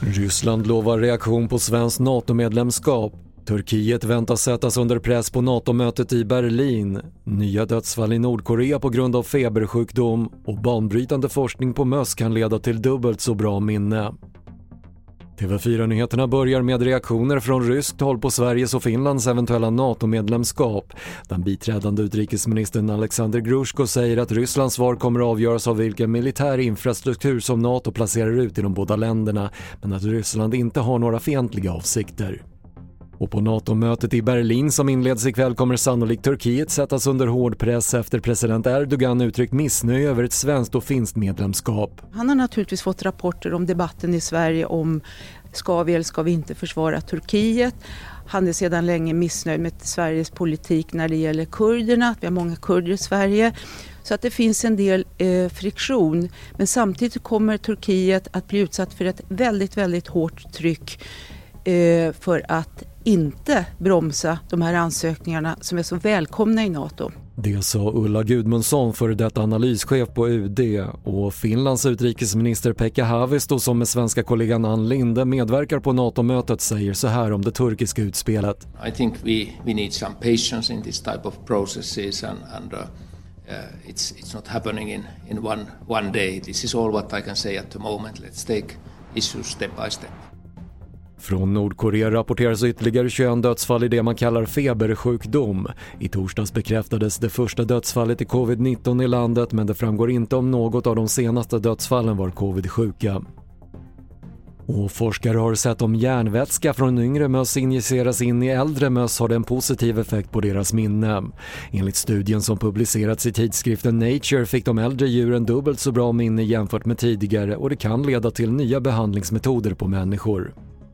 Ryssland lovar reaktion på svenskt NATO-medlemskap. Turkiet väntas sättas under press på NATO-mötet i Berlin. Nya dödsfall i Nordkorea på grund av febersjukdom och banbrytande forskning på möss kan leda till dubbelt så bra minne. TV4-nyheterna börjar med reaktioner från ryskt håll på Sveriges och Finlands eventuella NATO-medlemskap. Den biträdande utrikesministern Alexander Grushko säger att Rysslands svar kommer att avgöras av vilken militär infrastruktur som NATO placerar ut i de båda länderna, men att Ryssland inte har några fientliga avsikter. Och på NATO-mötet i Berlin som inleds ikväll kommer sannolikt Turkiet sättas under hård press efter president Erdogan uttryckt missnöje över ett svenskt och finskt medlemskap. Han har naturligtvis fått rapporter om debatten i Sverige om ska vi eller ska vi inte försvara Turkiet. Han är sedan länge missnöjd med Sveriges politik när det gäller kurderna, att vi har många kurder i Sverige. Så att det finns en del eh, friktion. Men samtidigt kommer Turkiet att bli utsatt för ett väldigt, väldigt hårt tryck eh, för att inte bromsa de här ansökningarna som är så välkomna i NATO. Det sa Ulla Gudmundsson, före detta analyschef på UD och Finlands utrikesminister Pekka Haavisto som med svenska kollegan Ann Linde medverkar på NATO-mötet säger så här om det turkiska utspelet. I think we, we need some patience in this type of processes and, and uh, uh, it's, it's not happening in, in one, one day. This is all what I can say at the moment. Let's take issues step by step. Från Nordkorea rapporteras ytterligare 21 dödsfall i det man kallar febersjukdom. I torsdags bekräftades det första dödsfallet i covid-19 i landet men det framgår inte om något av de senaste dödsfallen var covid-sjuka. Och forskare har sett om järnvätska från yngre möss injiceras in i äldre möss har det en positiv effekt på deras minne. Enligt studien som publicerats i tidskriften Nature fick de äldre djuren dubbelt så bra minne jämfört med tidigare och det kan leda till nya behandlingsmetoder på människor.